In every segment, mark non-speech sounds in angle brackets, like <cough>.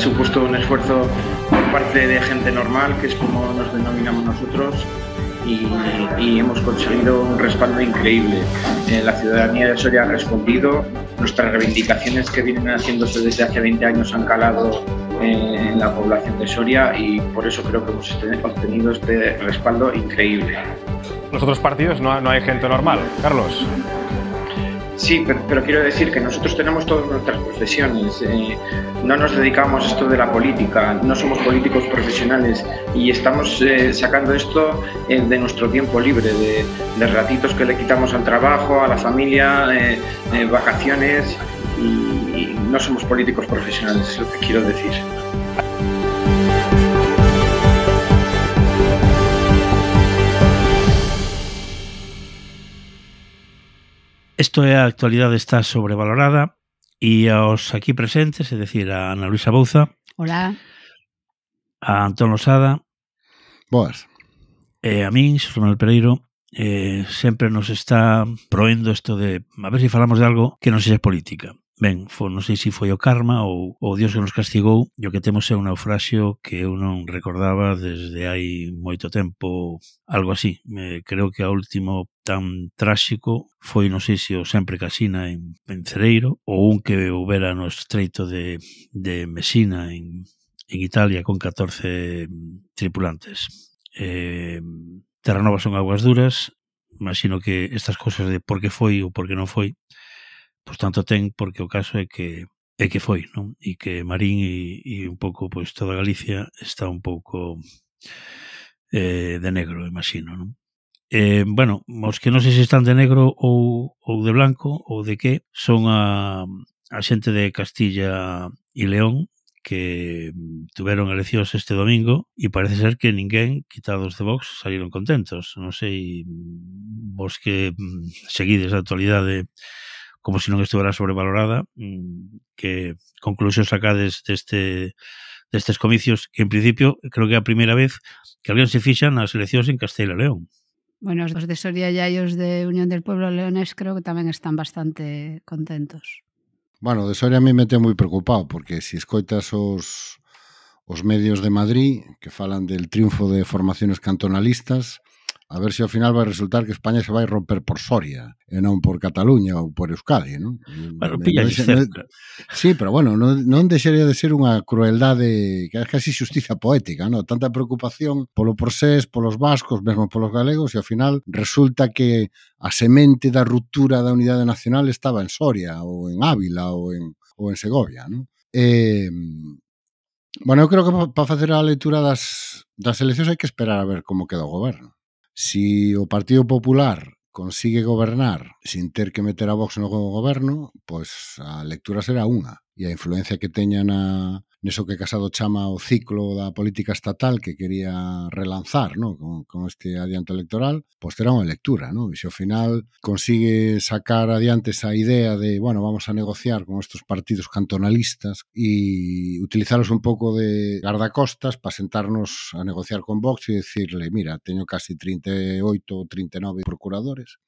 supuesto un esfuerzo por parte de gente normal, que es como nos denominamos nosotros, y, hemos conseguido un respaldo increíble. Eh, la ciudadanía de Soria ha respondido, nuestras reivindicaciones que vienen haciéndose desde hace 20 años han calado eh, en la población de Soria y por eso creo que hemos obtenido este respaldo increíble. Los otros partidos no hay gente normal, Carlos. Sí, pero, quiero decir que nosotros tenemos todas nuestras profesiones, eh, no nos dedicamos a esto de la política, no somos políticos profesionales y estamos eh, sacando esto eh, de nuestro tiempo libre, de, de, ratitos que le quitamos al trabajo, a la familia, vacaciones y no somos políticos profesionales, es lo que quiero decir. Isto é a actualidade está sobrevalorada e aos aquí presentes, é dicir, a Ana Luisa Bouza. Hola. A Antón Losada. Boas. E a min, Xosé Manuel Pereiro, eh, sempre nos está proendo isto de a ver se si falamos de algo que non sexa política. Ben, foi, non sei se foi o karma ou o Dios que nos castigou e o que temos é un naufraxio que eu non recordaba desde hai moito tempo, algo así. Me, creo que o último tan tráxico foi, non sei se o Sempre Casina en, en Cereiro ou un que houbera no estreito de, de Messina en, en Italia con 14 tripulantes. Eh, Terranova son aguas duras, imagino que estas cousas de por que foi ou por que non foi pois tanto ten porque o caso é que é que foi, non? E que Marín e, e un pouco pois toda Galicia está un pouco eh, de negro, imagino, non? Eh, bueno, os que non sei se están de negro ou, ou de blanco ou de que son a, a xente de Castilla e León que mm, tuveron eleccións este domingo e parece ser que ninguén, quitados de Vox, saíron contentos. Non sei vos que mm, seguides a actualidade como se non estuvera sobrevalorada mm, que conclusión sacades deste destes comicios que en principio creo que é a primeira vez que alguén se fixa nas eleccións en Castela e León Bueno, os de Soria e os de Unión del Pueblo Leonés creo que tamén están bastante contentos. Bueno, de Soria a mí me ten moi preocupado, porque se si escoitas os, os medios de Madrid que falan del triunfo de formaciones cantonalistas, A ver se ao final vai resultar que España se vai romper por Soria e non por Cataluña ou por Euskadi, non? Bueno, pilla cerca. Sí, pero bueno, non, non deixaría de ser unha crueldade que é casi xustiza poética, non? Tanta preocupación polo procés, polos vascos, mesmo polos galegos, e ao final resulta que a semente da ruptura da unidade nacional estaba en Soria ou en Ávila ou en, ou en Segovia, non? Eh, bueno, eu creo que para facer a leitura das, das eleccións hai que esperar a ver como queda o goberno. Si o Partido Popular consigue gobernar sin ter que meter a Vox no goberno, pois a lectura será unha e a influencia que teña na, neso que Casado chama o ciclo da política estatal que quería relanzar no? con, con este adianto electoral, pois pues terá unha lectura, no? e se ao final consigue sacar adiante esa idea de, bueno, vamos a negociar con estos partidos cantonalistas e utilizaros un pouco de guardacostas para sentarnos a negociar con Vox e decirle, mira, teño casi 38 ou 39 procuradores,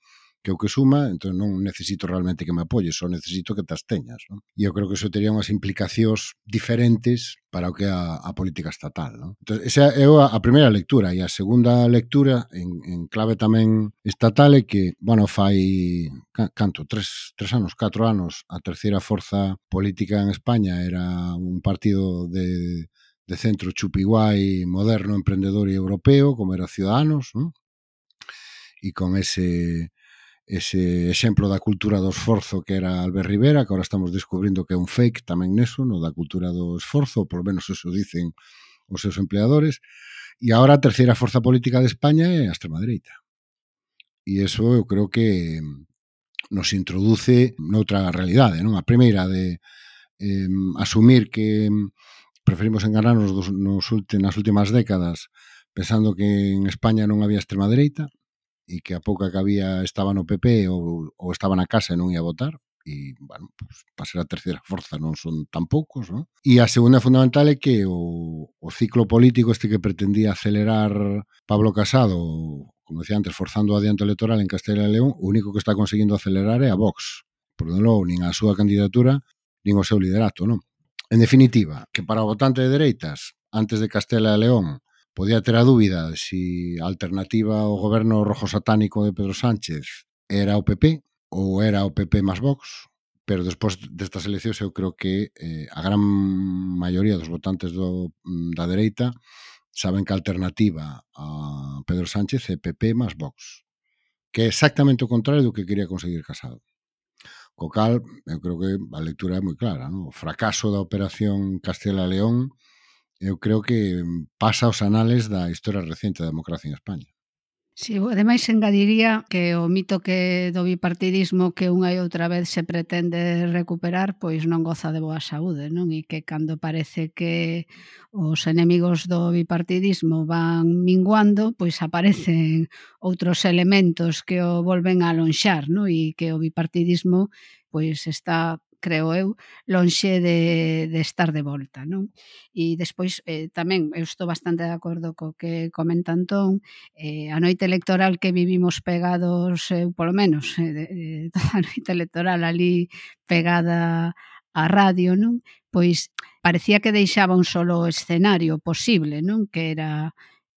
que é o que suma, entón non necesito realmente que me apoies, só necesito que tas teñas. Non? E eu creo que iso tería unhas implicacións diferentes para o que a, a política estatal. Non? Entón, esa é a, a primeira lectura e a segunda lectura en, en clave tamén estatal é que, bueno, fai canto, tres, tres anos, catro anos, a terceira forza política en España era un partido de de centro chupiguai moderno, emprendedor e europeo, como era Ciudadanos, non? e con ese ese exemplo da cultura do esforzo que era Albert Rivera, que agora estamos descubrindo que é un fake tamén neso, no da cultura do esforzo, por polo menos eso dicen os seus empleadores, e agora a terceira forza política de España é a extrema dereita. E eso eu creo que nos introduce noutra realidade, non? A primeira de eh, asumir que preferimos enganarnos dos, nos, nas últimas décadas pensando que en España non había extrema dereita, e que a pouca que había estaba no PP ou, ou estaba na casa e non ia votar, e, bueno, pues, para ser a terceira forza non son tan poucos, non? E a segunda fundamental é que o, o ciclo político este que pretendía acelerar Pablo Casado, como decía antes, forzando o adianto electoral en Castela e León, o único que está conseguindo acelerar é a Vox. Por non logo, nin a súa candidatura, nin o seu liderato, non? En definitiva, que para o votante de dereitas, antes de Castela e León, podía ter a dúbida se a alternativa ao goberno rojo satánico de Pedro Sánchez era o PP ou era o PP máis Vox, pero despois destas eleccións eu creo que eh, a gran maioría dos votantes do, mm, da dereita saben que a alternativa a Pedro Sánchez é PP máis Vox, que é exactamente o contrario do que quería conseguir Casado. Co cal, eu creo que a lectura é moi clara, non? o fracaso da operación Castela-León eu creo que pasa os anales da historia recente da democracia en España. Si, sí, ademais engadiría que o mito que do bipartidismo que unha e outra vez se pretende recuperar, pois non goza de boa saúde, non? E que cando parece que os enemigos do bipartidismo van minguando, pois aparecen outros elementos que o volven a alonxar, non? E que o bipartidismo pois está creo eu, lonxe de, de estar de volta. Non? E despois eh, tamén eu estou bastante de acordo co que comenta Antón, eh, a noite electoral que vivimos pegados, eu eh, polo menos, <laughs> eh, de, toda a noite electoral ali pegada a radio, non? Pois parecía que deixaba un solo escenario posible, non? Que era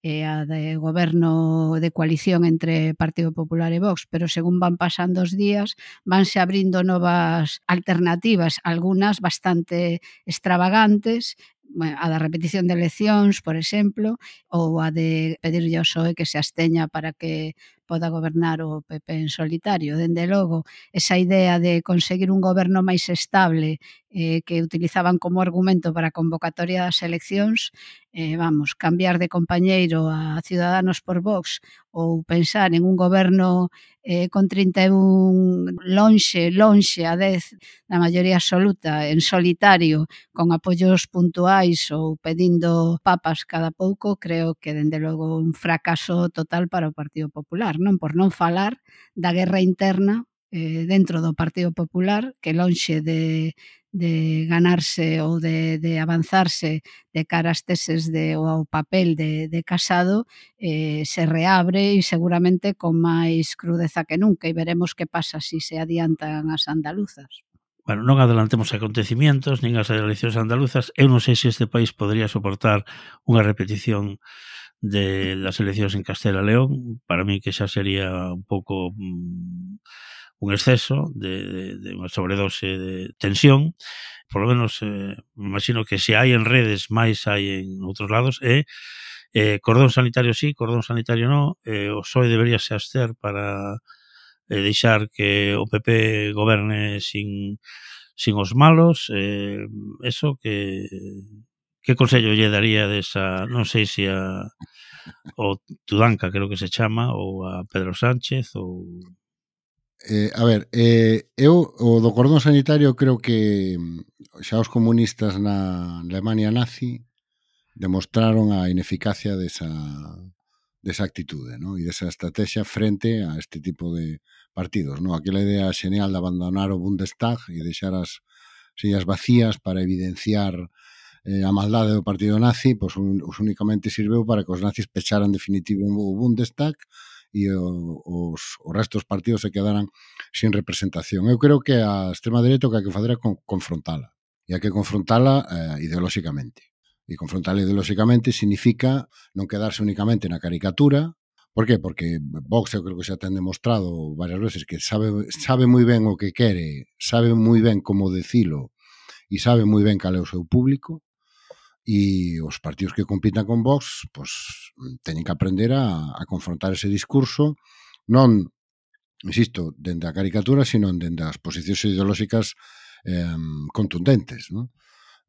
e a de goberno de coalición entre Partido Popular e Vox, pero según van pasando os días, vanse abrindo novas alternativas, algunhas bastante extravagantes, a da repetición de eleccións, por exemplo, ou a de pedirlle ao PSOE que se asteña para que poda gobernar o PP en solitario. Dende logo, esa idea de conseguir un goberno máis estable eh, que utilizaban como argumento para a convocatoria das eleccións, eh, vamos, cambiar de compañeiro a Ciudadanos por Vox ou pensar en un goberno eh, con 31 lonxe, lonxe a 10 na maioría absoluta, en solitario, con apoios puntuais ou pedindo papas cada pouco, creo que dende logo un fracaso total para o Partido Popular non por non falar da guerra interna eh, dentro do Partido Popular que lonxe de, de ganarse ou de, de avanzarse de cara ás teses de, ou ao papel de, de casado eh, se reabre e seguramente con máis crudeza que nunca e veremos que pasa se si se adiantan as andaluzas. Bueno, non adelantemos acontecimientos nin as eleccións andaluzas. Eu non sei se este país podría soportar unha repetición de las eleccións en Castela León, para mí que xa sería un pouco mm, un exceso de, de, de unha sobredose de tensión, por lo menos eh, me imagino que se hai en redes máis hai en outros lados, e eh, eh, cordón sanitario sí, cordón sanitario no, eh, o PSOE debería se abster para eh, deixar que o PP goberne sin, sin os malos, eh, eso que que consello lle daría desa, non sei se a o Tudanca, creo que se chama, ou a Pedro Sánchez ou Eh, a ver, eh, eu o do cordón sanitario creo que mm, xa os comunistas na Alemania nazi demostraron a ineficacia desa, desa actitude ¿no? e desa estrategia frente a este tipo de partidos. ¿no? Aquela idea xenial de abandonar o Bundestag e deixar as sillas vacías para evidenciar eh, a maldade do partido nazi pois, un, os únicamente sirveu para que os nazis pecharan definitivo o Bundestag e o, os, o resto dos partidos se quedaran sin representación. Eu creo que a extrema dereita o que hai que fazer é con, confrontala e hai que confrontala eh, ideolóxicamente. E confrontala ideolóxicamente significa non quedarse únicamente na caricatura, Por que? Porque Vox eu creo que xa ten demostrado varias veces que sabe, sabe moi ben o que quere, sabe moi ben como decilo e sabe moi ben cal é o seu público e os partidos que compitan con Vox pois, teñen que aprender a, a confrontar ese discurso non, insisto, dende a caricatura sino dende as posicións ideolóxicas eh, contundentes non?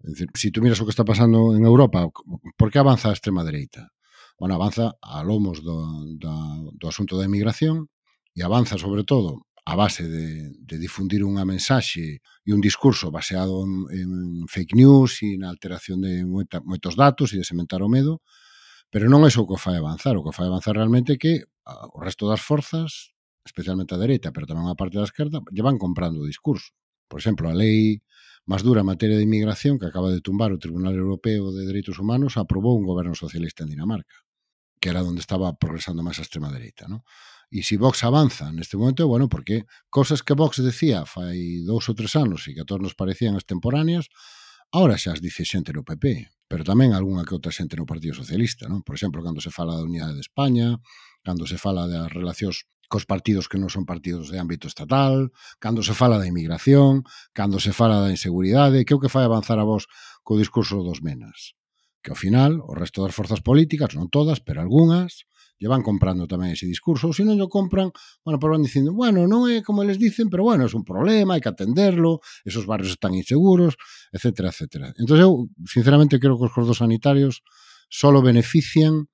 É dicir, si tú miras o que está pasando en Europa por que avanza a extrema dereita? Bueno, avanza a lomos do, do, do asunto da emigración e avanza sobre todo a base de, de difundir unha mensaxe e un discurso baseado en, en fake news e na alteración de moita, moitos datos e de sementar o medo, pero non é o que fai avanzar. O que fai avanzar realmente é que o resto das forzas, especialmente a dereita, pero tamén a parte da esquerda, lle van comprando o discurso. Por exemplo, a lei máis dura en materia de inmigración que acaba de tumbar o Tribunal Europeo de Dereitos Humanos aprobou un goberno socialista en Dinamarca, que era onde estaba progresando máis a extrema dereita. Non? E se Vox avanza neste momento, bueno, porque cosas que Vox decía fai dous ou tres anos e que a todos nos parecían extemporáneas, ahora xa as dice xente no PP, pero tamén algunha que outra xente no Partido Socialista, non? Por exemplo, cando se fala da unidade de España, cando se fala das relacións cos partidos que non son partidos de ámbito estatal, cando se fala da inmigración, cando se fala da inseguridade, que é o que fai avanzar a vos co discurso dos menas que ao final o resto das forzas políticas, non todas, pero algunhas, lle van comprando tamén ese discurso, ou se non o compran, bueno, pero van dicindo, bueno, non é como eles dicen, pero bueno, é un problema, hai que atenderlo, esos barrios están inseguros, etcétera, etcétera. Entón, eu, sinceramente, creo que os cordos sanitarios solo benefician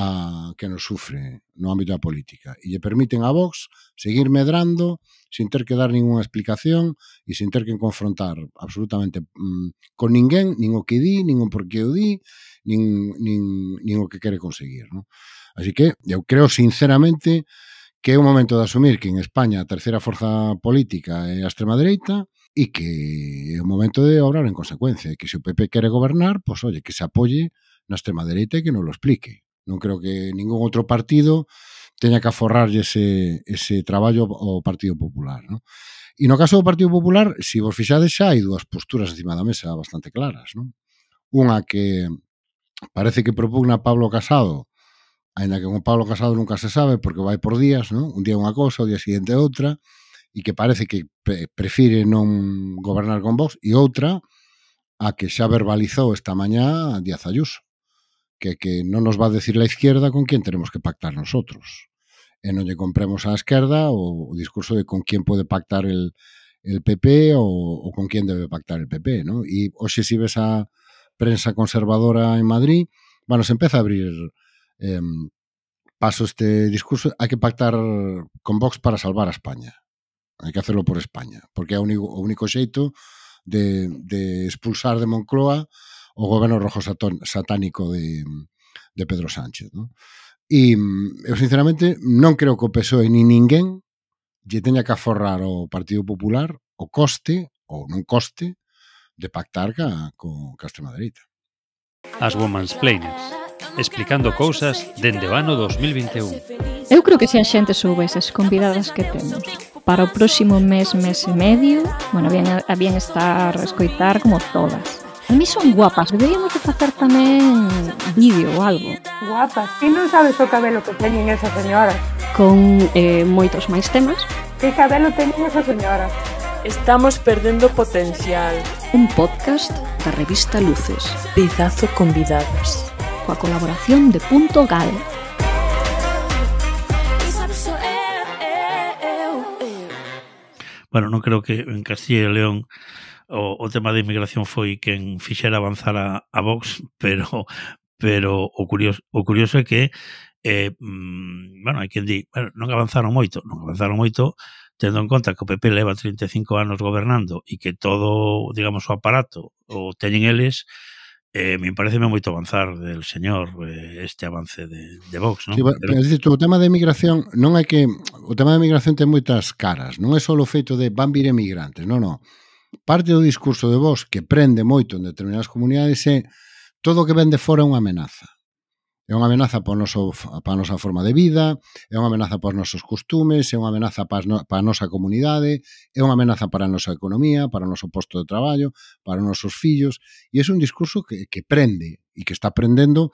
a que nos sufre no ámbito da política e lle permiten a Vox seguir medrando sin ter que dar ningunha explicación e sin ter que confrontar absolutamente mm, con ninguén, nin o que di, nin o por que o di, nin, nin, nin o que quere conseguir. No? Así que eu creo sinceramente que é o momento de asumir que en España a terceira forza política é a extrema dereita, e que é o momento de obrar en consecuencia, que se o PP quere gobernar, pois, pues, oye, que se apoie na extrema dereita e que non lo explique. Non creo que ningún outro partido teña que aforrarlle ese, ese traballo ao Partido Popular. Non? E no caso do Partido Popular, se vos fixades xa, hai dúas posturas encima da mesa bastante claras. Non? Unha que parece que propugna Pablo Casado, ainda que con Pablo Casado nunca se sabe, porque vai por días, non? un día unha cosa, o día seguinte outra, e que parece que prefire non gobernar con Vox, e outra, a que xa verbalizou esta mañá Díaz Ayuso que, que non nos va a decir a izquierda con quién tenemos que pactar nosotros. E non lle compremos á esquerda o, o discurso de con quién pode pactar el, el PP o, o con quién debe pactar el PP. ¿no? E hoxe si ves a prensa conservadora en Madrid, bueno, se empeza a abrir eh, paso este discurso, hai que pactar con Vox para salvar a España. Hai que hacerlo por España, porque é o único, o único xeito de, de expulsar de Moncloa o goberno rojo satón, satánico de, de Pedro Sánchez. ¿no? E eu sinceramente non creo que o PSOE ni ninguén lle teña que aforrar ao Partido Popular o coste ou non coste de pactar ca, co, ca extrema dereita. As Women's Planers, explicando cousas dende o ano 2021. Eu creo que se a xente soubese as convidadas que temos para o próximo mes, mes e medio, bueno, habían, habían estar a escoitar como todas A mí son guapas, deberíamos de facer tamén vídeo ou algo. Guapas, ti non sabes o cabelo que teñen esas señoras. Con eh, moitos máis temas. Que cabelo teñen esas señoras. Estamos perdendo potencial. Un podcast da revista Luces. Bizazo convidadas. Coa colaboración de Punto Gal. Bueno, non creo que en Castilla e León o, o tema de inmigración foi quen fixera avanzar a, a Vox, pero pero o curioso, o curioso é que eh, mm, bueno, hai quen di, bueno, non avanzaron moito, non avanzaron moito tendo en conta que o PP leva 35 anos gobernando e que todo, digamos, o aparato o teñen eles, eh, me parece moito avanzar del señor eh, este avance de, de Vox, non? Sí, pero, pero dito, o tema de migración non hai que... O tema de migración ten moitas caras, non é só o feito de van vir emigrantes, non, non parte do discurso de vos que prende moito en determinadas comunidades é todo o que vende fora é unha amenaza. É unha amenaza para, noso, para a nosa forma de vida, é unha amenaza para os nosos costumes, é unha amenaza para, no, para a nosa comunidade, é unha amenaza para a nosa economía, para o noso posto de traballo, para os nosos fillos, e é un discurso que, que prende e que está prendendo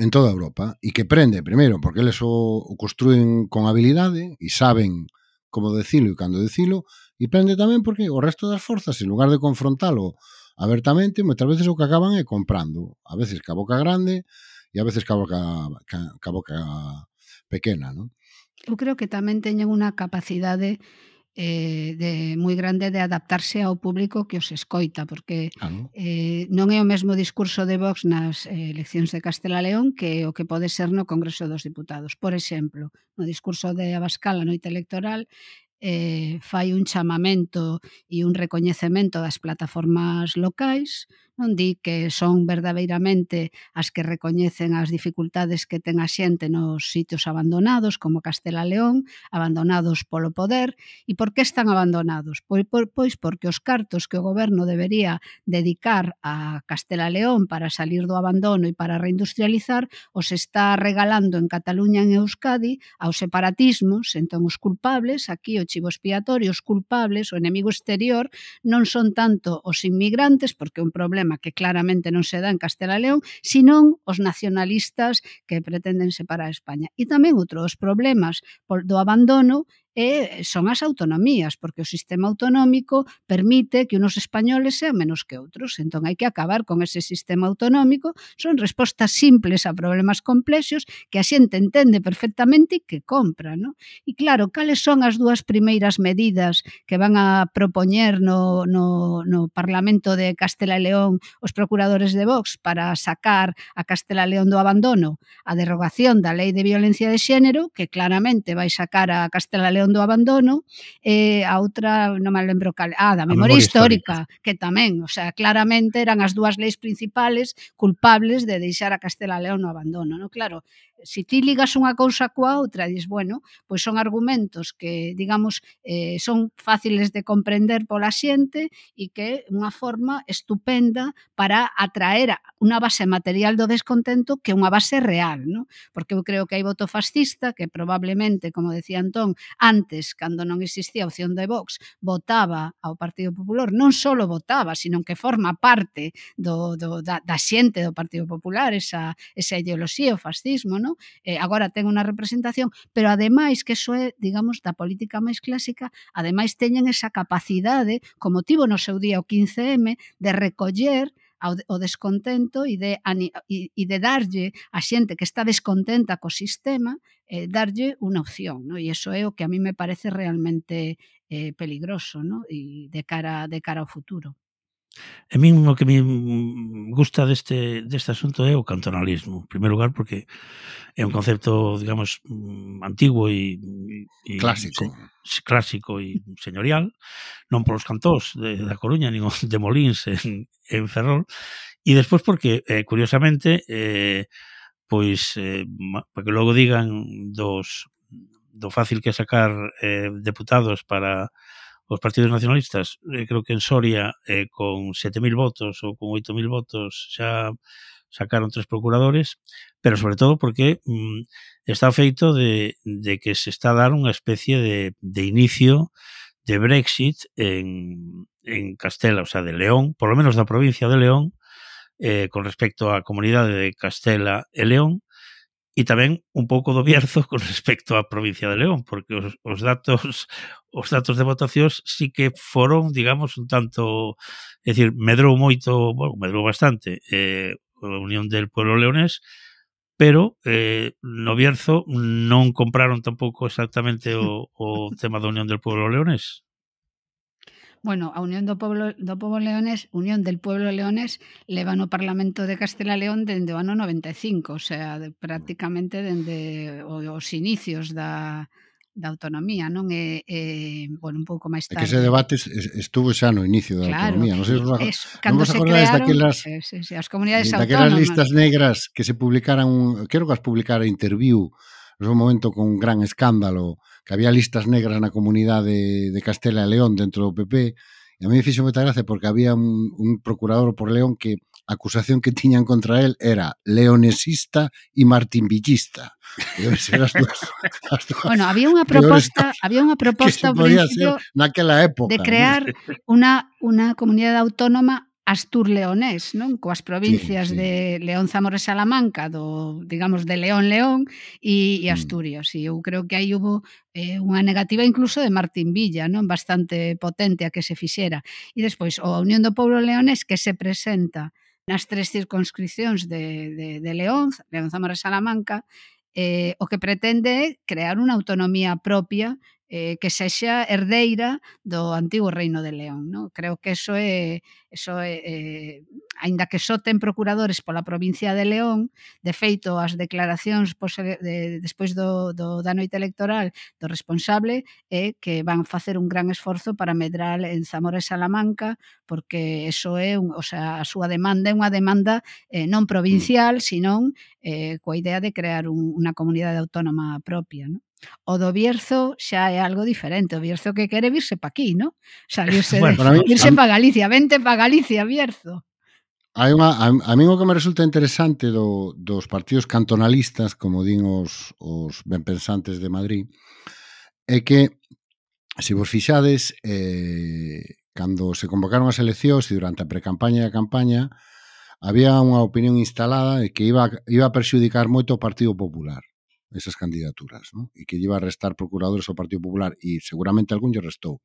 en toda Europa e que prende, primeiro, porque eles o, o construen con habilidade e saben como decilo e cando decilo, E prende tamén porque o resto das forzas, en lugar de confrontalo abertamente, moitas veces o que acaban é comprando. A veces ca boca grande e a veces ca boca, ca, ca boca pequena. Non? Eu creo que tamén teñen unha capacidade eh, de moi grande de adaptarse ao público que os escoita, porque ah, eh, non é o mesmo discurso de Vox nas eh, eleccións de Castela León que o que pode ser no Congreso dos Diputados. Por exemplo, no discurso de Abascal a noite electoral, eh, fai un chamamento e un recoñecemento das plataformas locais non di que son verdadeiramente as que recoñecen as dificultades que ten a xente nos sitios abandonados, como Castela León, abandonados polo poder. E por que están abandonados? Pois, pois porque os cartos que o goberno debería dedicar a Castela León para salir do abandono e para reindustrializar, os está regalando en Cataluña e en Euskadi aos separatismos, entón os culpables, aquí o chivo expiatorio, os culpables, o enemigo exterior, non son tanto os inmigrantes, porque é un problema problema que claramente non se dá en Castela León, senón os nacionalistas que pretenden separar a España. E tamén outros problemas do abandono e son as autonomías, porque o sistema autonómico permite que unos españoles sean menos que outros. Entón, hai que acabar con ese sistema autonómico. Son respostas simples a problemas complexos que a xente entende perfectamente e que compra. No? E claro, cales son as dúas primeiras medidas que van a propoñer no, no, no Parlamento de Castela e León os procuradores de Vox para sacar a Castela e León do abandono? A derrogación da Lei de Violencia de Xénero, que claramente vai sacar a Castela e León Canción do Abandono e a outra, non me lembro cal, ah, da memoria, memoria histórica, histórica, que tamén, o sea, claramente eran as dúas leis principales culpables de deixar a Castela León no abandono, no claro, se ti ligas unha cousa coa outra, dis, bueno, pois son argumentos que, digamos, eh, son fáciles de comprender pola xente e que é unha forma estupenda para atraer unha base material do descontento que unha base real, no? porque eu creo que hai voto fascista que probablemente, como decía Antón, antes antes, cando non existía a opción de Vox, votaba ao Partido Popular, non só votaba, sino que forma parte do, do, da, da xente do Partido Popular, esa, esa ideoloxía, o fascismo, no? eh, agora ten unha representación, pero ademais que iso é, digamos, da política máis clásica, ademais teñen esa capacidade, como tivo no seu día o 15M, de recoller ao o descontento e de, e de darlle a xente que está descontenta co sistema eh, darlle unha opción, no? e iso é o que a mí me parece realmente eh, peligroso no? e de cara, de cara ao futuro. E min o que me gusta deste, deste asunto é o cantonalismo. En primeiro lugar, porque é un concepto, digamos, mm, antigo e... e clásico. Se, clásico e señorial, non polos cantós de, da Coruña, nin de Molins en, en Ferrol. E despois porque, eh, curiosamente, eh, pois, eh, para que logo digan dos do fácil que sacar eh, deputados para os partidos nacionalistas, eh, creo que en Soria, eh, con 7.000 votos ou con 8.000 votos, xa sacaron tres procuradores, pero sobre todo porque mm, está feito de, de que se está a dar unha especie de, de inicio de Brexit en, en Castela, o sea, de León, por lo menos da provincia de León, eh, con respecto á comunidade de Castela e León, e tamén un pouco do Bierzo con respecto á provincia de León, porque os, os datos <laughs> os datos de votacións sí que foron, digamos, un tanto, é dicir, medrou moito, bueno, medrou bastante eh, a Unión del Pueblo Leonés, pero eh, no Bierzo non compraron tampouco exactamente o, o <laughs> tema da Unión del Pueblo Leonés bueno, a Unión do Pueblo, do Pobo Leones, Unión del Pueblo Leones, leva no Parlamento de Castela León dende o ano 95, o sea, de, prácticamente dende os inicios da, da autonomía, non é, é bueno, un pouco máis tarde. É que ese debate estuvo xa no inicio da claro, autonomía, non sei se os, eso, non vos acordades crearon, daquelas, eh, sí, sí, as comunidades daquelas autónomas. listas negras que se publicaran, quero que as publicara Interview, no un momento con un gran escándalo, que había listas negras na comunidade de Castela e León dentro do PP, e a mí me fixo moita gracia porque había un, un procurador por León que a acusación que tiñan contra él era leonesista e martinvillista. As dúas. <laughs> As dúas bueno, había unha proposta, había unha proposta ao principio naquela época, de crear ¿no? unha comunidade autónoma Astur leonés, non? Coas provincias sí, sí. de León, Zamora e Salamanca, do, digamos, de León, León e, e mm. Asturias. E eu creo que aí hubo eh, unha negativa incluso de Martín Villa, non? Bastante potente a que se fixera. E despois, o Unión do Pobo Leonés que se presenta nas tres circunscripcións de, de, de León, León, Zamora e Salamanca, eh, o que pretende é crear unha autonomía propia eh, que sexa herdeira do antigo reino de León. No? Creo que eso é, eso é eh, aínda que só ten procuradores pola provincia de León, de feito as declaracións pose, de, despois do, do, da noite electoral do responsable é que van facer un gran esforzo para medrar en Zamora e Salamanca porque eso é, un, o sea, a súa demanda é unha demanda eh, non mm. provincial, senón eh, coa idea de crear un, unha comunidade autónoma propia. No? O do Bierzo xa é algo diferente. O Bierzo que quere virse pa aquí, ¿no? Salirse <laughs> bueno, de, mí, <laughs> virse pa Galicia. Vente pa Galicia, Bierzo. Hai unha, a, a mí o que me resulta interesante do, dos partidos cantonalistas, como din os, os benpensantes de Madrid, é que, se vos fixades, eh, cando se convocaron as eleccións e durante a precampaña e a campaña, había unha opinión instalada de que iba, iba a perxudicar moito o Partido Popular esas candidaturas, ¿no? E que iba a restar procuradores ao Partido Popular e seguramente algún lle restou.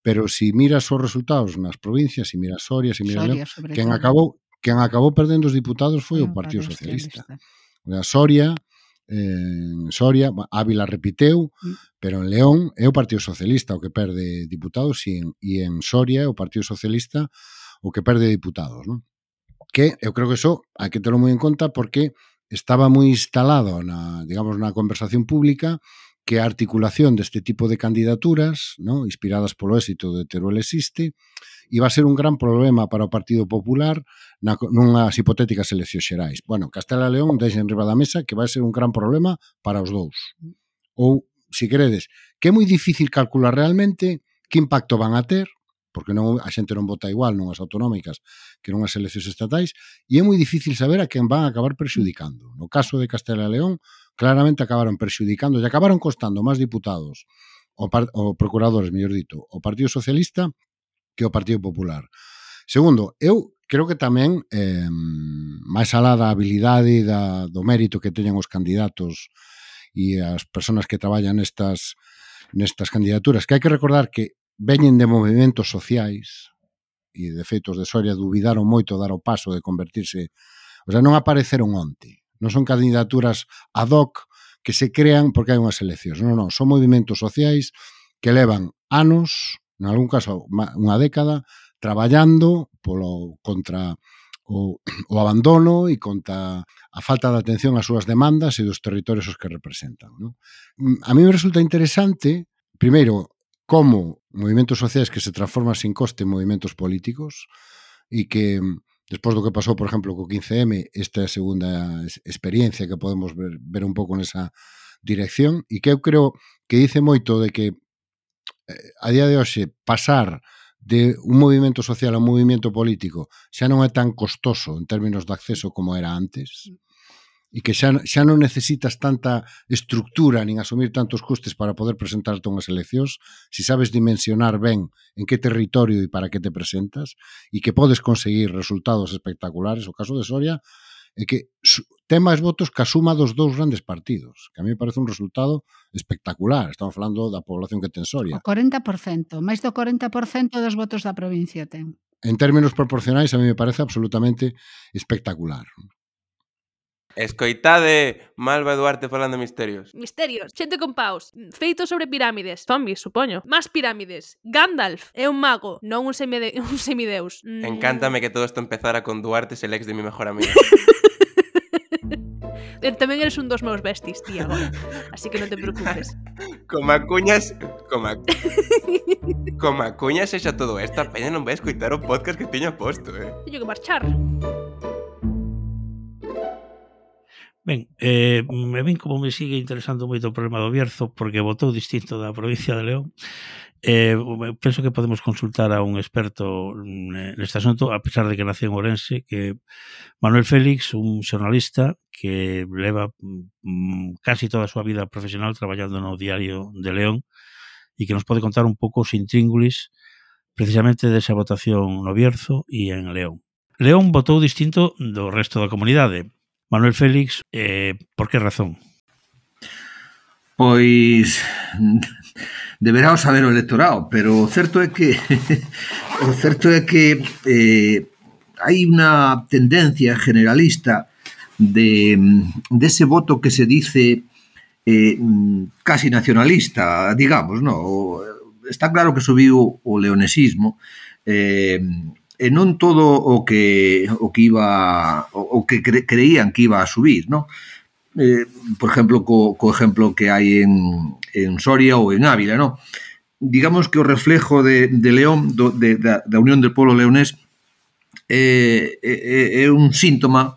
Pero se si miras os resultados nas provincias, se si miras Soria, se si miras Soria, León, quen acabou quen acabou perdendo os diputados foi o Partido Socialista. O sea, Soria, en Soria, Ávila repiteu, pero en León é o Partido Socialista o que perde diputados e en, e en Soria é o Partido Socialista o que perde diputados, non? Que eu creo que eso hai que telo moi en conta porque estaba moi instalado na, digamos, na conversación pública que a articulación deste tipo de candidaturas, ¿no? inspiradas polo éxito de Teruel existe, iba a ser un gran problema para o Partido Popular na, nunhas hipotéticas eleccións xerais. Bueno, Castela León deixen riba da mesa que vai ser un gran problema para os dous. Ou, se si queredes, que é moi difícil calcular realmente que impacto van a ter, porque non a xente non vota igual nunhas autonómicas que nunhas eleccións estatais, e é moi difícil saber a quen van a acabar perxudicando. No caso de Castela e León, claramente acabaron perxudicando e acabaron costando máis diputados o, par, o procuradores, mellor dito, o Partido Socialista que o Partido Popular. Segundo, eu creo que tamén eh, máis alá da habilidade e da, do mérito que teñan os candidatos e as persoas que traballan nestas nestas candidaturas, que hai que recordar que veñen de movimentos sociais e de feitos de Soria dubidaron moito dar o paso de convertirse o sea, non apareceron onte non son candidaturas ad hoc que se crean porque hai unhas eleccións non, non, son movimentos sociais que levan anos en algún caso unha década traballando polo contra o, o abandono e contra a falta de atención ás súas demandas e dos territorios os que representan. Non? A mí me resulta interesante, primeiro, como movimentos sociais que se transforman sin coste en movimentos políticos e que mm, despois do que pasou, por exemplo, co 15M, esta é a segunda experiencia que podemos ver, ver un pouco nesa dirección e que eu creo que dice moito de que eh, a día de hoxe pasar de un movimento social a un movimento político xa non é tan costoso en términos de acceso como era antes. Mm e que xa, xa non necesitas tanta estructura nin asumir tantos costes para poder presentarte unhas eleccións, se si sabes dimensionar ben en que territorio e para que te presentas e que podes conseguir resultados espectaculares, o caso de Soria é que ten máis votos que a suma dos dous grandes partidos, que a mí me parece un resultado espectacular. Estamos falando da población que ten Soria. O 40%, máis do 40% dos votos da provincia ten. En términos proporcionais, a mí me parece absolutamente espectacular. Escoitade Malva Duarte falando misterios. Misterios, xente con paus, feito sobre pirámides, zombies, supoño. Más pirámides. Gandalf é un mago, non un, semide <laughs> un semideus. Mm. Encántame que todo isto empezara con Duarte, el ex de mi mejor amigo. <laughs> Tamén eres un dos meus besties, tía, agora. Así que non te preocupes. <laughs> Coma cuñas... Coma... Coma cuñas e xa todo esta peña non vai escoitar o podcast que teño posto, eh. Teño que marchar. Ben, eh, me ven como me sigue interesando moito o problema do Bierzo porque votou distinto da provincia de León. Eh, penso que podemos consultar a un experto neste asunto, a pesar de que nace en Orense, que Manuel Félix, un xornalista que leva mm, casi toda a súa vida profesional traballando no diario de León e que nos pode contar un pouco os intríngulis precisamente desa votación no Bierzo e en León. León votou distinto do resto da comunidade, Manuel Félix, eh, por que razón? Pois <laughs> deberá o saber o electorado, pero o certo é que <laughs> o certo é que eh, hai unha tendencia generalista de dese de voto que se dice eh, casi nacionalista, digamos, no? Está claro que subiu o leonesismo eh, e non todo o que o que iba o, o que cre, creían que iba a subir, ¿no? Eh, por exemplo, co, co exemplo que hai en, en Soria ou en Ávila, ¿no? Digamos que o reflejo de, de León, do, de, da, da Unión del Polo Leonés, é, é, é un síntoma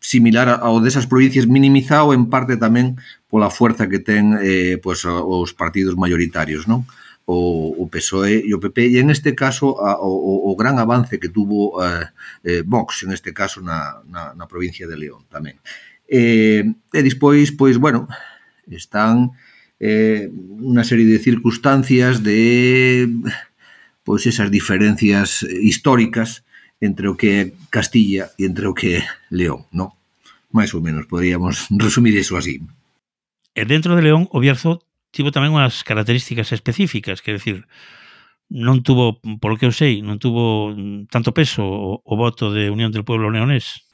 similar ao desas provincias minimizado en parte tamén pola fuerza que ten eh, pois, os partidos mayoritarios, non? Eh, o, o PSOE e o PP e en este caso a, o, o gran avance que tuvo eh, eh, Vox en este caso na, na, na provincia de León tamén. Eh, e despois, pois, bueno, están eh, unha serie de circunstancias de pois esas diferencias históricas entre o que é Castilla e entre o que é León, non? Mais ou menos, poderíamos resumir iso así. E dentro de León, o Bierzo tivo tamén unhas características específicas, que decir, non tuvo, por lo que eu sei, non tuvo tanto peso o, voto de Unión del Pueblo Leonés.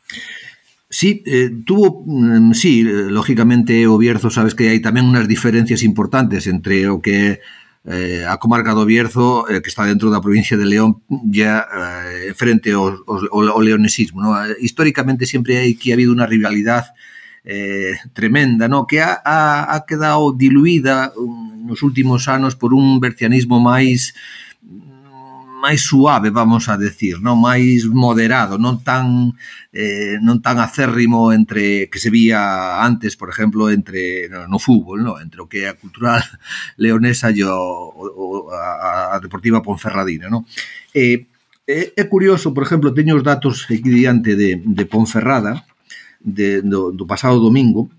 Sí, eh, tuvo, mm, sí, lógicamente o Bierzo sabes que hai tamén unhas diferencias importantes entre o que eh, a comarca do Bierzo, eh, que está dentro da provincia de León, ya eh, frente ao leonesismo. ¿no? Históricamente sempre hai que ha habido unha rivalidade eh, tremenda, no? que ha, ha, ha quedado diluída um, nos últimos anos por un bercianismo máis máis suave, vamos a decir, non máis moderado, non tan eh, non tan acérrimo entre que se vía antes, por exemplo, entre no, no fútbol, no, entre o que é a cultural <laughs> leonesa e o, o a, a Deportiva Ponferradina, non? Eh, é, é curioso, por exemplo, teño os datos aquí diante de, de Ponferrada, de, do, do pasado domingo.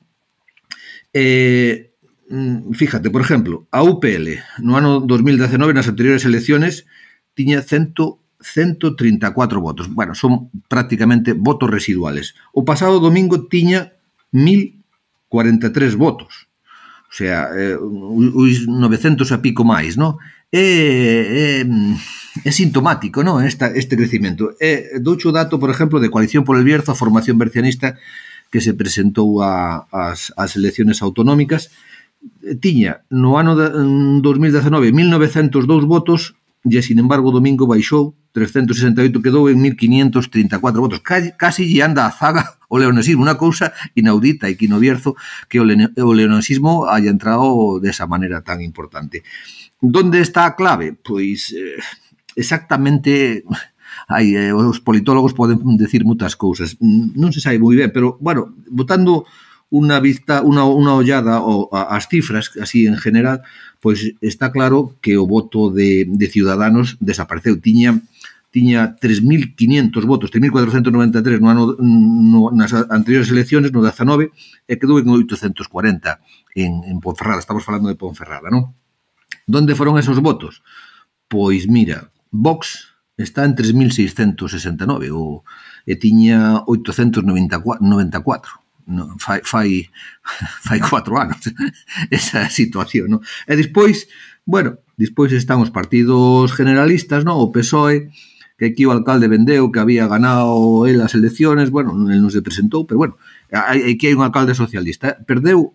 Eh, mm, fíjate, por exemplo, a UPL no ano 2019 nas anteriores elecciones tiña 100 134 votos. Bueno, son prácticamente votos residuales. O pasado domingo tiña 1043 votos. O sea, eh, uns 900 a pico máis, non? é, é, mm, é sintomático non Esta, este crecimento. É, doucho o dato, por exemplo, de Coalición por el Bierzo, a formación bercianista que se presentou a, as, as elecciones autonómicas, tiña no ano de, mm, 2019 1902 votos e, sin embargo, o domingo baixou 368, quedou en 1534 votos. Casi, casi lle anda a zaga o leonesismo, unha cousa inaudita e que no Bierzo que o, o leonesismo haya entrado desa maneira tan importante. Donde está a clave? Pois eh, exactamente hai, eh, os politólogos poden decir muitas cousas. Non se sabe moi ben, pero, bueno, botando unha vista, unha, unha ollada ao, ás cifras, así en general, pois está claro que o voto de, de Ciudadanos desapareceu. Tiña tiña 3.500 votos, 3.493 no ano no, nas anteriores elecciones, no 19, e quedou en 840 en, en Ponferrada, estamos falando de Ponferrada, non? Donde foron esos votos? Pois mira, Vox está en 3.669 o, e tiña 894 no, fai, fai, <laughs> fai cuatro anos <laughs> esa situación, non? E despois, bueno, despois están os partidos generalistas, non? O PSOE, que aquí o alcalde vendeu, que había ganado el as elecciones, bueno, el non se presentou, pero bueno, aquí hai un alcalde socialista, ¿eh? perdeu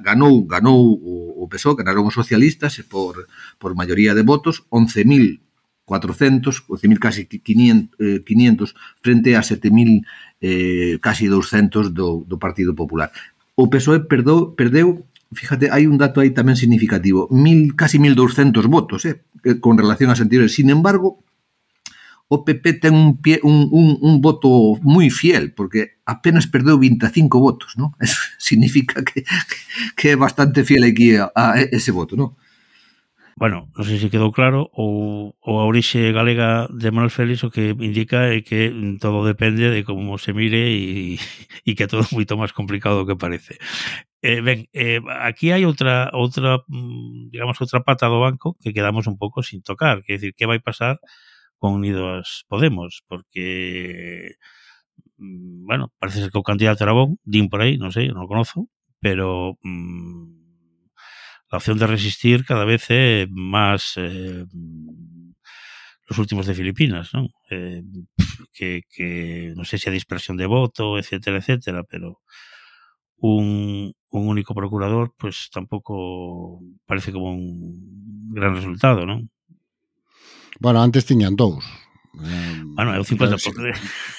ganou ganou o PSOE, ganaron os socialistas eh, por, por maioría de votos, 11.000 400, 11.000 casi 500, eh, 500 frente a 7.000 eh, casi 200 do, do Partido Popular. O PSOE perdeu, perdeu fíjate, hai un dato aí tamén significativo, mil, casi 1.200 votos eh, eh, con relación a anteriores. Sin embargo, o PP ten un, pie, un, un, un voto moi fiel, porque apenas perdeu 25 votos, ¿no? <laughs> Eso significa que, que é bastante fiel aquí a, a ese voto, ¿no? Bueno, non sei se quedou claro, ou, ou a orixe galega de Manuel Félix o que indica é que todo depende de como se mire e, <laughs> e que todo é moito máis complicado do que parece. Eh, ben, eh, aquí hai outra, outra, mm, digamos, outra pata do banco que quedamos un pouco sin tocar, que decir, que vai pasar con Unidos Podemos, porque mm, bueno, parece ser que o candidato era bon, din por aí, non sei, non o conozo, pero mm, la opción de resistir cada vez é máis eh, los últimos de Filipinas, non? Eh, que, que non sei se a dispersión de voto, etcétera, etcétera, pero un, un único procurador, pues tampouco parece como un gran resultado, non? Bueno, antes tiñan dous. Eh, bueno, é o 50%.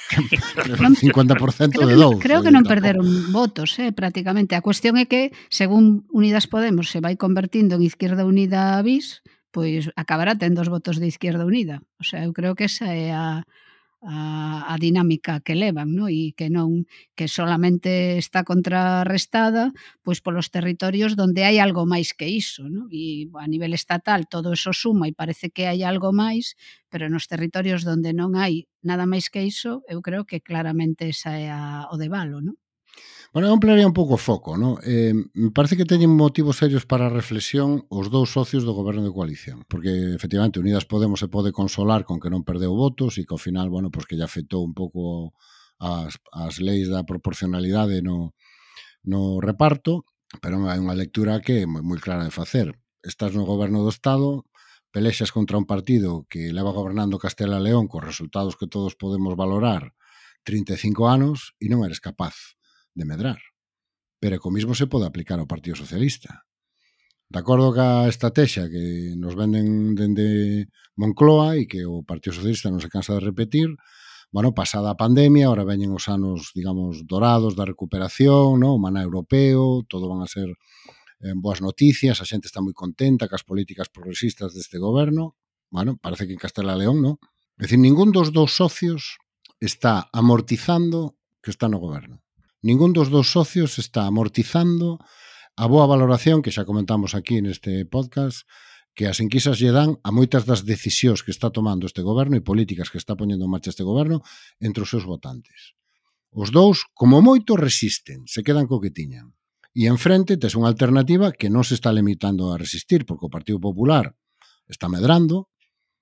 <laughs> Non, 50% de dous. Creo eh, que non perderon votos, eh, prácticamente. A cuestión é que, según Unidas Podemos se vai convertindo en Izquierda Unida bis, pois acabará tendo os votos de Izquierda Unida. O sea, eu creo que esa é a, a, a dinámica que levan, no? e que non que solamente está contrarrestada pois polos territorios onde hai algo máis que iso, no? E a nivel estatal todo eso suma e parece que hai algo máis, pero nos territorios onde non hai nada máis que iso, eu creo que claramente esa é a, o debalo, non? Bueno, eu ampliaría un pouco o foco, non? Eh, me parece que teñen motivos serios para a reflexión os dous socios do goberno de coalición, porque efectivamente Unidas Podemos se pode consolar con que non perdeu votos e que ao final, bueno, pois pues que lle afectou un pouco as, as leis da proporcionalidade no, no reparto, pero hai unha lectura que é moi moi clara de facer. Estás no goberno do Estado, pelexas contra un partido que leva gobernando Castela León cos resultados que todos podemos valorar 35 anos e non eres capaz de medrar, pero co mismo se pode aplicar ao Partido Socialista. De acordo ca estrategia que nos venden dende Moncloa e que o Partido Socialista non se cansa de repetir, bueno, pasada a pandemia, ahora veñen os anos, digamos, dorados da recuperación, no? o maná europeo, todo van a ser eh, boas noticias, a xente está moi contenta cas políticas progresistas deste goberno, bueno, parece que en Castela León, non? É dicir, ningún dos dous socios está amortizando que está no goberno ningún dos dos socios está amortizando a boa valoración que xa comentamos aquí neste podcast que as enquisas lle dan a moitas das decisións que está tomando este goberno e políticas que está poñendo en marcha este goberno entre os seus votantes. Os dous, como moito, resisten, se quedan co que tiñan. E enfrente tes unha alternativa que non se está limitando a resistir, porque o Partido Popular está medrando,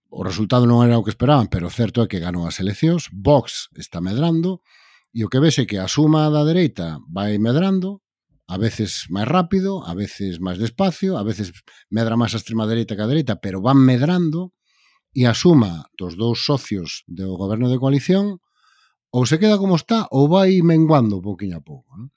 o resultado non era o que esperaban, pero certo é que ganou as eleccións, Vox está medrando, E o que vese que a suma da dereita vai medrando, a veces máis rápido, a veces máis despacio, a veces medra máis a extrema dereita que a dereita, pero van medrando e a suma dos dous socios do goberno de coalición ou se queda como está ou vai menguando pouquinho a pouco. Non?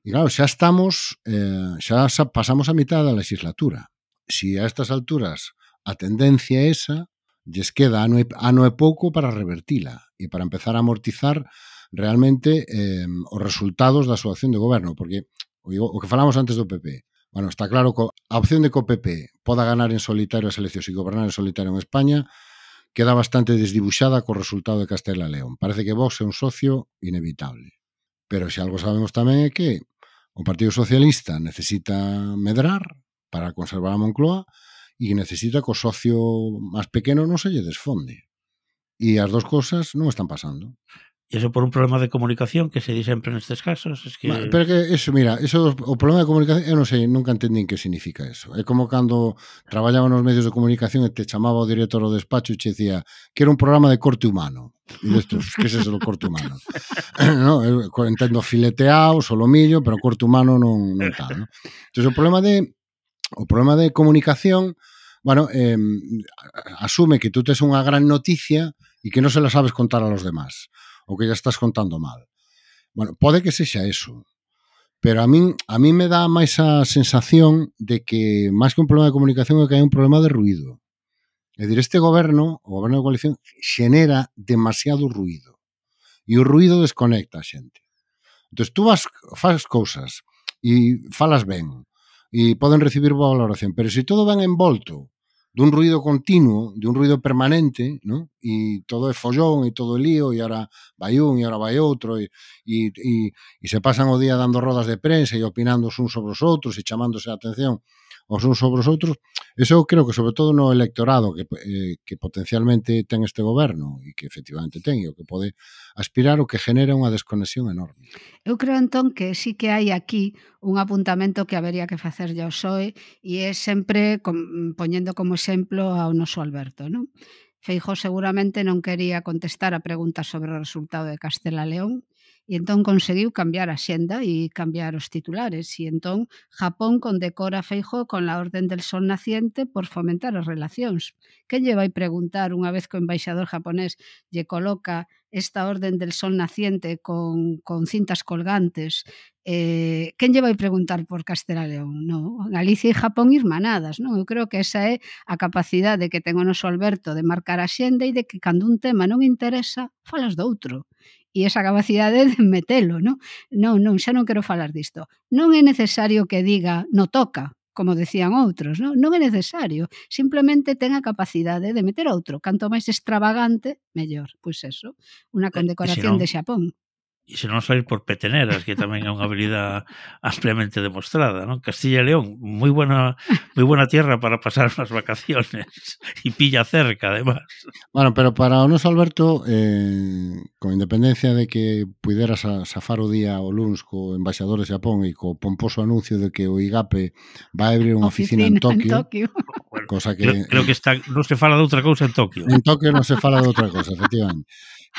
E claro, xa estamos, eh, xa pasamos a mitad da legislatura. Si a estas alturas a tendencia é esa, lles queda ano e, ano e pouco para revertila e para empezar a amortizar realmente eh, os resultados da súa acción de goberno, porque o, o que falamos antes do PP, bueno, está claro que a opción de que o PP poda ganar en solitario as eleccións e gobernar en solitario en España queda bastante desdibuxada co resultado de Castela León. Parece que Vox é un socio inevitable. Pero se algo sabemos tamén é que o Partido Socialista necesita medrar para conservar a Moncloa e necesita que o socio máis pequeno non se lle desfonde. E as dos cosas non están pasando. E iso por un problema de comunicación que se di sempre nestes casos es que... Pero que eso, mira, eso, o problema de comunicación eu non sei, nunca entendín que significa eso. É como cando traballaba nos medios de comunicación e te chamaba o director do despacho e che dicía que era un programa de corte humano e dices, que é o corte humano? <laughs> No, eu entendo fileteado solomillo, pero corte humano non, non tal no? entón, o problema de o problema de comunicación bueno, eh, asume que tú tes unha gran noticia e que non se la sabes contar a los demás o que ya estás contando mal. Bueno, pode que sexa eso, pero a min a min me dá máis a sensación de que máis que un problema de comunicación é que hai un problema de ruido. É dicir, este goberno, o goberno de coalición, xenera demasiado ruido. E o ruido desconecta a xente. Entón, tú vas, faz cousas e falas ben e poden recibir boa valoración, pero se todo van envolto dun ruido continuo, un ruido permanente, ¿no? e todo é follón e todo é lío, e ahora vai un e ahora vai outro, e, e, e, e se pasan o día dando rodas de prensa e opinando uns sobre os outros e chamándose a atención os uns sobre os outros. Eso creo que sobre todo no electorado que, eh, que potencialmente ten este goberno e que efectivamente ten e o que pode aspirar o que genera unha desconexión enorme. Eu creo entón que sí que hai aquí un apuntamento que habería que facer ao PSOE e é sempre con, poñendo como exemplo ao noso Alberto, non? Feijó seguramente non quería contestar a preguntas sobre o resultado de Castela León, E entón conseguiu cambiar a xenda e cambiar os titulares. E entón Japón condecora Feijó con la Orden del Sol Naciente por fomentar as relacións. Que lle vai preguntar unha vez que o embaixador japonés lle coloca esta Orden del Sol Naciente con, con cintas colgantes eh, quen lle vai preguntar por Castela León? No, Galicia e Japón irmanadas, non? Eu creo que esa é a capacidade que ten o noso Alberto de marcar a xenda e de que cando un tema non interesa, falas do outro e esa capacidade de metelo, non? Non, non, xa non quero falar disto. Non é necesario que diga, no toca, como decían outros, non, non é necesario, simplemente ten a capacidade de meter outro, canto máis extravagante, mellor. Pois eso, unha eh, condecoración e, senón, de Xapón e se non salir por peteneras, que tamén é unha habilidade <laughs> ampliamente demostrada, non? Castilla e León, moi buena moi buena tierra para pasar <laughs> as vacaciones e pilla cerca, además. Bueno, pero para o noso Alberto, eh, con independencia de que puderas safar o día o luns co embaixador de Xapón e co pomposo anuncio de que o IGAPE vai abrir unha oficina, oficina en Tokio, en Tokio. Bueno, cosa que... Creo, creo que está, non se fala de outra cousa en Tokio. En Tokio non se fala de outra cousa, efectivamente.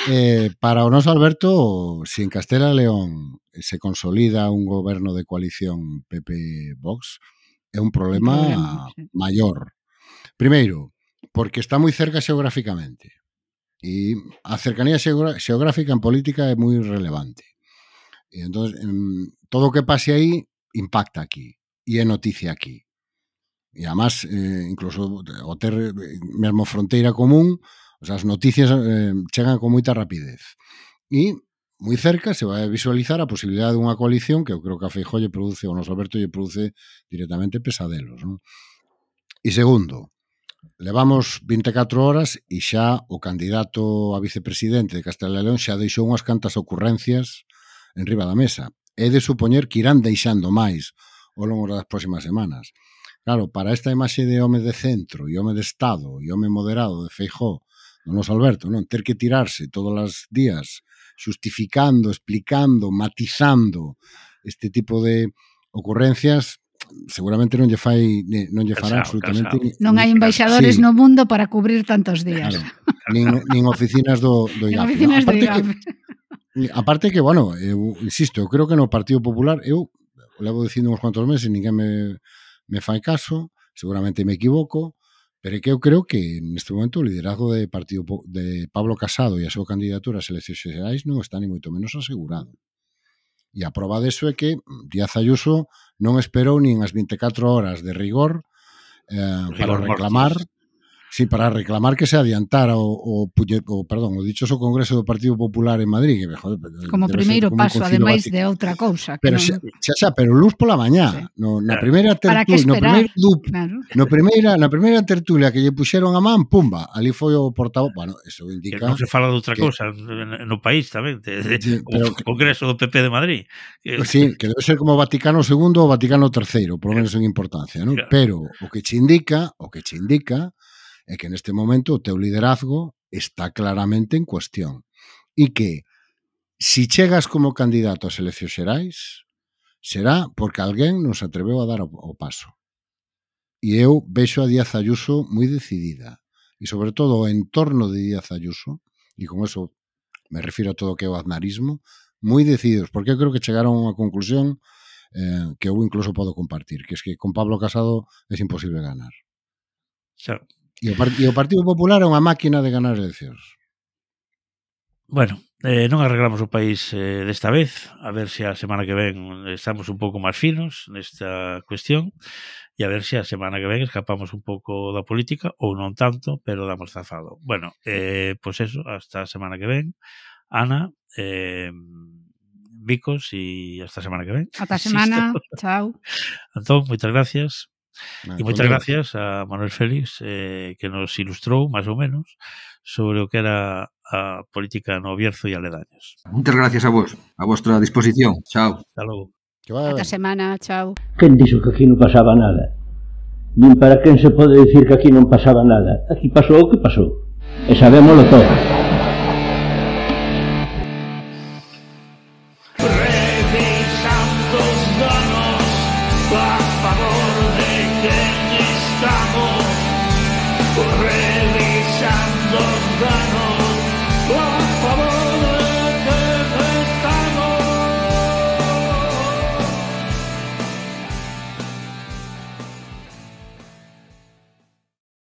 Eh, para o noso Alberto, si en Castela León se consolida un goberno de coalición PP-Vox, é un problema, un problema sí. maior. Primeiro, porque está moi cerca xeográficamente. E a cercanía xeográfica en política é moi relevante. E entón, todo o que pase aí impacta aquí e é noticia aquí. E además, eh, incluso o ter mesmo fronteira común, O sea, as noticias eh, chegan con moita rapidez. E moi cerca se vai a visualizar a posibilidade dunha coalición que eu creo que a Feijó lle produce, ou nos Alberto lle produce directamente pesadelos. Non? E segundo, levamos 24 horas e xa o candidato a vicepresidente de Castela e León xa deixou unhas cantas ocurrencias en riba da mesa. É de supoñer que irán deixando máis ao longo das próximas semanas. Claro, para esta imaxe de home de centro e home de Estado e home moderado de Feijó do noso Alberto, non? Ter que tirarse todos os días justificando, explicando, matizando este tipo de ocurrencias seguramente non lle fai non lle fará absolutamente casao. Ni, non hai embaixadores sí. no mundo para cubrir tantos días. Claro. <laughs> nin, nin oficinas do do IGAP. Oficinas no, aparte do IGAP. que aparte que bueno, eu insisto, eu creo que no Partido Popular eu levo dicindo uns cuantos meses, ninguén me me fai caso, seguramente me equivoco, Pero é que eu creo que neste momento o liderazgo de partido de Pablo Casado e a súa candidatura a eleccións xerais non está ni moito menos asegurado. E a prova deso é que Díaz Ayuso non esperou nin as 24 horas de rigor eh, rigor para reclamar mortis. Sí, para reclamar que se adiantara o, o, o, perdón, o dichoso Congreso do Partido Popular en Madrid, que joder, como primeiro paso, ademais de outra cousa, que pero non... xa, xa, xa, pero luz pola mañá, sí. no, na primeira tertulia, no primeiro dup, claro. no primeira, na primeira tertulia que lle puxeron a man, pumba, ali foi o portavoz, bueno, eso indica que non se fala de outra que... cousa no país tamén, de, de, sí, pero... o Congreso do PP de Madrid. Que... Sí, que debe ser como Vaticano II ou Vaticano III, polo menos en importancia, non? Claro. Pero o que che indica, o que che indica é que neste momento o teu liderazgo está claramente en cuestión e que si chegas como candidato ás eleccións xerais será porque alguén non se atreveu a dar o paso. E eu vexo a Díaz Ayuso moi decidida e sobre todo o entorno de Díaz Ayuso e con eso me refiro a todo o que é o aznarismo moi decididos, porque eu creo que chegaron a unha conclusión eh, que eu incluso podo compartir, que es que con Pablo Casado é imposible ganar. Xa, E o, e o Partido Popular é unha máquina de ganar eleccións. Bueno, eh, non arreglamos o país eh, desta vez, a ver se a semana que ven estamos un pouco máis finos nesta cuestión e a ver se a semana que ven escapamos un pouco da política ou non tanto, pero damos zafado. Bueno, eh, pois pues eso, hasta a semana que ven. Ana, eh, Vicos e hasta a semana que ven. Ata a <laughs> semana, chao. Antón, moitas gracias. E moitas gracias a Manuel Félix eh, que nos ilustrou, máis ou menos, sobre o que era a política no Bierzo e aledaños. Moitas gracias a vos, a vostra disposición. Chao. Hasta logo. Que vaya Ata semana, chao. Quen dixo que aquí non pasaba nada? Nin para quen se pode dicir que aquí non pasaba nada. Aquí pasou o que pasou. E sabémoslo todo.